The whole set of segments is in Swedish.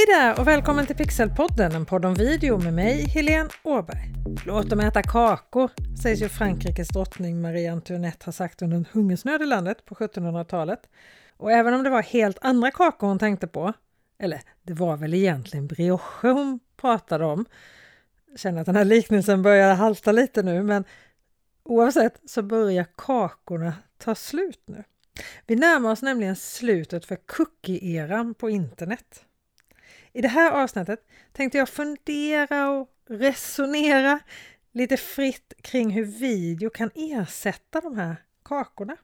Hej där och välkommen till Pixelpodden, en podd om video med mig, Helene Åberg. Låt dem äta kakor, sägs ju Frankrikes drottning Marie Antoinette ha sagt under en hungersnöd i landet på 1700-talet. Och även om det var helt andra kakor hon tänkte på, eller det var väl egentligen brioche hon pratade om, jag känner att den här liknelsen börjar halta lite nu, men oavsett så börjar kakorna ta slut nu. Vi närmar oss nämligen slutet för cookie-eran på internet. I det här avsnittet tänkte jag fundera och resonera lite fritt kring hur video kan ersätta de här kakorna.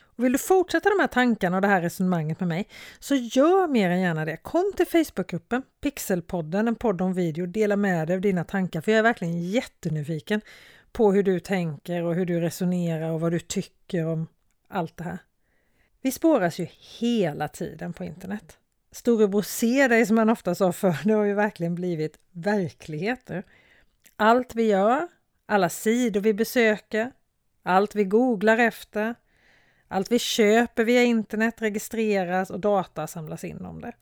Och vill du fortsätta de här tankarna och det här resonemanget med mig så gör mer än gärna det. Kom till Facebookgruppen Pixelpodden, en podd om video. Dela med dig av dina tankar för jag är verkligen jättenyfiken på hur du tänker och hur du resonerar och vad du tycker om allt det här. Vi spåras ju hela tiden på internet. Storebror ser dig som man ofta sa för det har ju verkligen blivit verkligheter. Allt vi gör, alla sidor vi besöker, allt vi googlar efter, allt vi köper via internet registreras och data samlas in om det.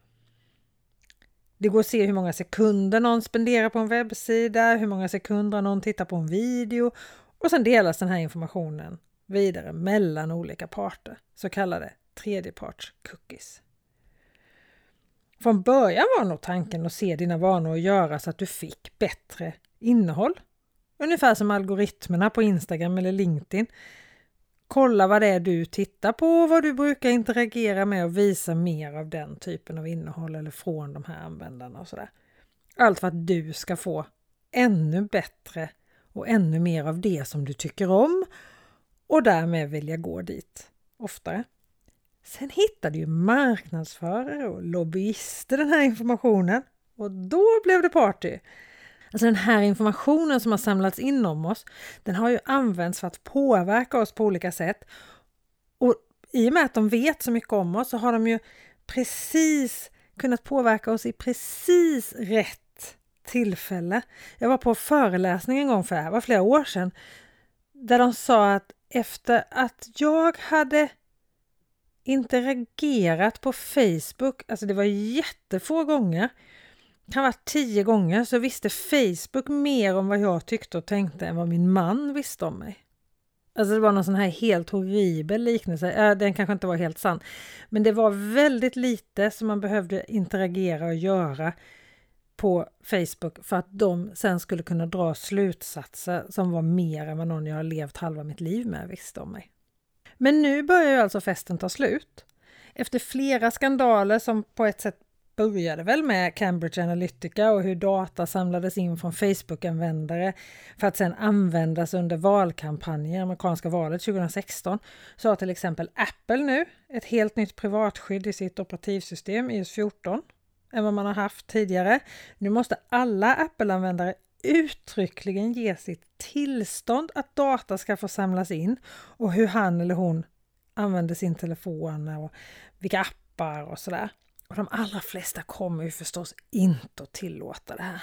Det går att se hur många sekunder någon spenderar på en webbsida, hur många sekunder någon tittar på en video och sen delas den här informationen vidare mellan olika parter, så kallade tredjeparts cookies. Från början var nog tanken att se dina vanor och göra så att du fick bättre innehåll. Ungefär som algoritmerna på Instagram eller LinkedIn. Kolla vad det är du tittar på, vad du brukar interagera med och visa mer av den typen av innehåll eller från de här användarna och sådär. Allt för att du ska få ännu bättre och ännu mer av det som du tycker om och därmed vilja gå dit oftare. Sen hittade ju marknadsförare och lobbyister den här informationen och då blev det party. Alltså den här informationen som har samlats in om oss, den har ju använts för att påverka oss på olika sätt. Och i och med att de vet så mycket om oss så har de ju precis kunnat påverka oss i precis rätt tillfälle. Jag var på föreläsning en gång för det var flera år sedan, där de sa att efter att jag hade interagerat på Facebook, alltså det var jättefå gånger, kan vara tio gånger, så visste Facebook mer om vad jag tyckte och tänkte än vad min man visste om mig. Alltså det var någon sån här helt horribel liknelse. Äh, den kanske inte var helt sann. Men det var väldigt lite som man behövde interagera och göra på Facebook för att de sen skulle kunna dra slutsatser som var mer än vad någon jag har levt halva mitt liv med visste om mig. Men nu börjar ju alltså festen ta slut. Efter flera skandaler som på ett sätt började väl med Cambridge Analytica och hur data samlades in från Facebook-användare för att sedan användas under valkampanjer i amerikanska valet 2016 så har till exempel Apple nu ett helt nytt privatskydd i sitt operativsystem iOS 14 än vad man har haft tidigare. Nu måste alla Apple-användare uttryckligen ger sitt tillstånd att data ska få samlas in och hur han eller hon använder sin telefon och vilka appar och sådär. Och de allra flesta kommer ju förstås inte att tillåta det här.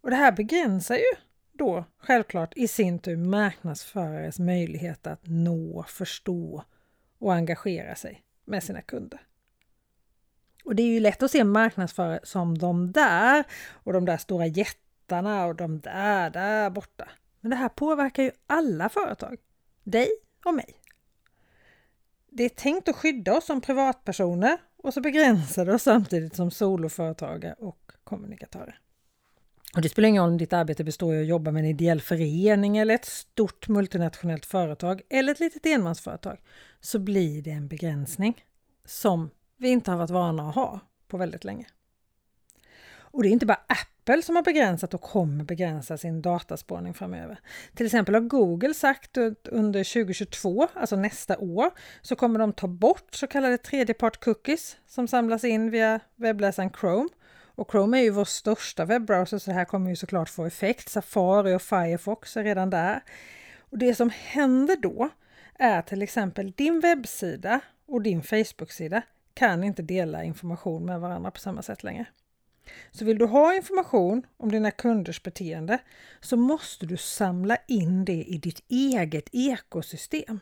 Och det här begränsar ju då självklart i sin tur marknadsförares möjlighet att nå, förstå och engagera sig med sina kunder. Och det är ju lätt att se marknadsförare som de där och de där stora jättarna och de där, där borta. Men det här påverkar ju alla företag. Dig och mig. Det är tänkt att skydda oss som privatpersoner och så begränsar det oss samtidigt som soloföretagare och kommunikatörer. Och det spelar ingen roll om ditt arbete består i att jobba med en ideell förening eller ett stort multinationellt företag eller ett litet enmansföretag så blir det en begränsning som vi inte har varit vana att ha på väldigt länge. Och det är inte bara Apple som har begränsat och kommer begränsa sin dataspårning framöver. Till exempel har Google sagt att under 2022, alltså nästa år, så kommer de ta bort så kallade tredjepart cookies som samlas in via webbläsaren Chrome. Och Chrome är ju vår största webbrowser så det här kommer ju såklart få effekt. Safari och Firefox är redan där. Och det som händer då är till exempel din webbsida och din Facebook-sida kan inte dela information med varandra på samma sätt längre. Så vill du ha information om dina kunders beteende så måste du samla in det i ditt eget ekosystem.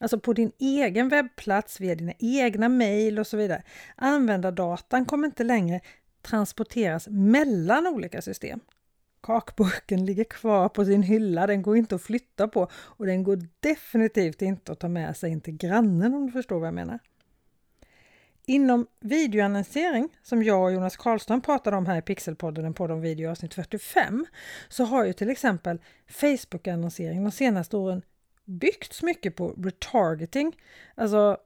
Alltså på din egen webbplats, via dina egna mejl och så vidare. Användardatan kommer inte längre transporteras mellan olika system. Kakburken ligger kvar på sin hylla, den går inte att flytta på och den går definitivt inte att ta med sig in till grannen om du förstår vad jag menar. Inom videoannonsering, som jag och Jonas Karlström pratade om här i Pixelpodden, en podd om video avsnitt 45, så har ju till exempel Facebook-annonsering de senaste åren byggts mycket på retargeting, alltså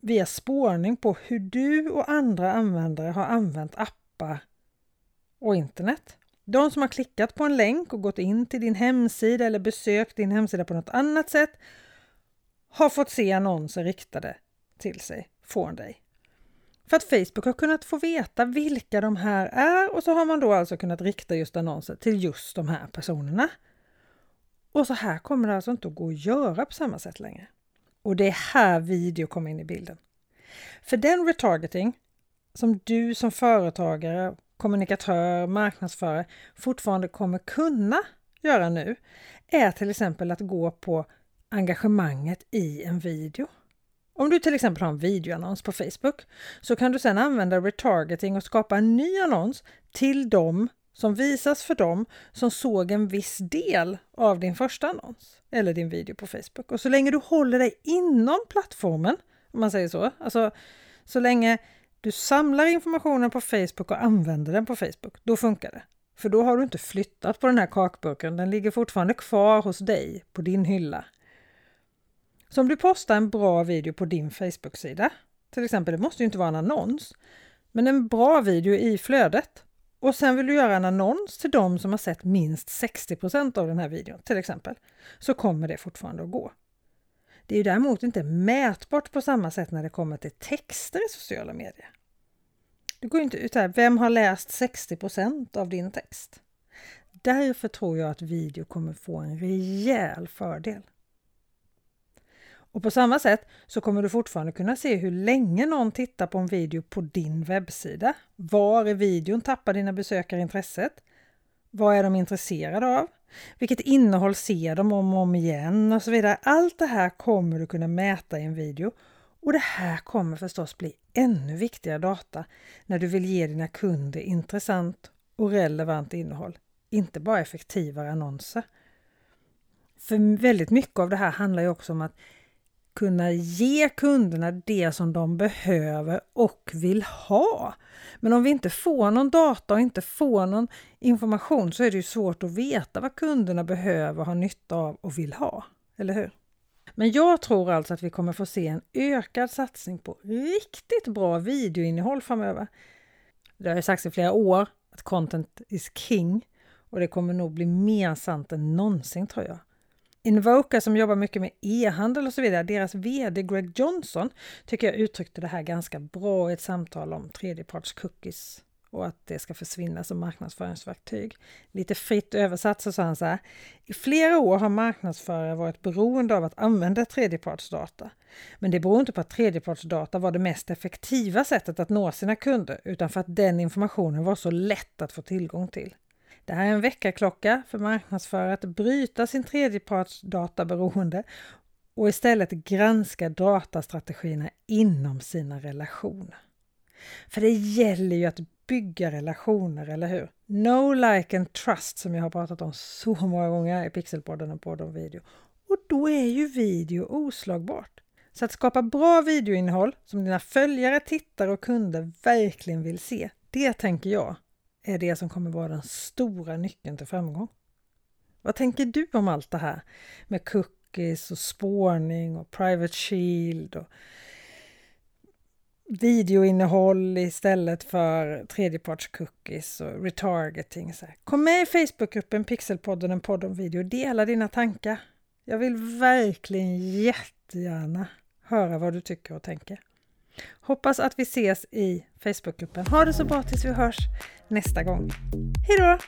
via spårning på hur du och andra användare har använt appar och internet. De som har klickat på en länk och gått in till din hemsida eller besökt din hemsida på något annat sätt har fått se annonser riktade till sig från dig. För att Facebook har kunnat få veta vilka de här är och så har man då alltså kunnat rikta just annonser till just de här personerna. Och så här kommer det alltså inte att gå att göra på samma sätt längre. Och det är här video kommer in i bilden. För den retargeting som du som företagare, kommunikatör, marknadsförare fortfarande kommer kunna göra nu är till exempel att gå på engagemanget i en video. Om du till exempel har en videoannons på Facebook så kan du sedan använda retargeting och skapa en ny annons till dem som visas för dem som såg en viss del av din första annons eller din video på Facebook. Och så länge du håller dig inom plattformen, om man säger så, alltså så länge du samlar informationen på Facebook och använder den på Facebook, då funkar det. För då har du inte flyttat på den här kakburken, den ligger fortfarande kvar hos dig på din hylla så om du postar en bra video på din Facebook-sida, till exempel, det måste ju inte vara en annons, men en bra video i flödet och sen vill du göra en annons till dem som har sett minst 60% av den här videon till exempel, så kommer det fortfarande att gå. Det är ju däremot inte mätbart på samma sätt när det kommer till texter i sociala medier. Det går inte ut här, vem har läst 60% av din text? Därför tror jag att video kommer få en rejäl fördel. Och på samma sätt så kommer du fortfarande kunna se hur länge någon tittar på en video på din webbsida. Var i videon tappar dina besökare intresset? Vad är de intresserade av? Vilket innehåll ser de om och om igen och så vidare. Allt det här kommer du kunna mäta i en video och det här kommer förstås bli ännu viktigare data när du vill ge dina kunder intressant och relevant innehåll, inte bara effektivare annonser. För väldigt mycket av det här handlar ju också om att kunna ge kunderna det som de behöver och vill ha. Men om vi inte får någon data och inte får någon information så är det ju svårt att veta vad kunderna behöver, har nytta av och vill ha. Eller hur? Men jag tror alltså att vi kommer få se en ökad satsning på riktigt bra videoinnehåll framöver. Det har ju sagts i flera år att content is king och det kommer nog bli mer sant än någonsin tror jag. Invoca som jobbar mycket med e-handel och så vidare, deras VD Greg Johnson tycker jag uttryckte det här ganska bra i ett samtal om tredjeparts cookies och att det ska försvinna som marknadsföringsverktyg. Lite fritt översatt så sa han så här. I flera år har marknadsförare varit beroende av att använda tredjepartsdata. Men det beror inte på att tredjepartsdata var det mest effektiva sättet att nå sina kunder utan för att den informationen var så lätt att få tillgång till. Det här är en väckarklocka för marknadsförare att bryta sin tredjepartsdataberoende och istället granska datastrategierna inom sina relationer. För det gäller ju att bygga relationer, eller hur? No, like and trust som jag har pratat om så många gånger i Pixelpodden och på video. Och då är ju video oslagbart. Så att skapa bra videoinnehåll som dina följare, tittare och kunder verkligen vill se, det tänker jag är det som kommer vara den stora nyckeln till framgång. Vad tänker du om allt det här med cookies och spårning och private shield och videoinnehåll istället för tredjepartscookies och retargeting. Så här. Kom med i Facebookgruppen Pixelpodden, en podd om video. Dela dina tankar. Jag vill verkligen jättegärna höra vad du tycker och tänker. Hoppas att vi ses i Facebookgruppen. Ha det så bra tills vi hörs nästa gång. Hej då!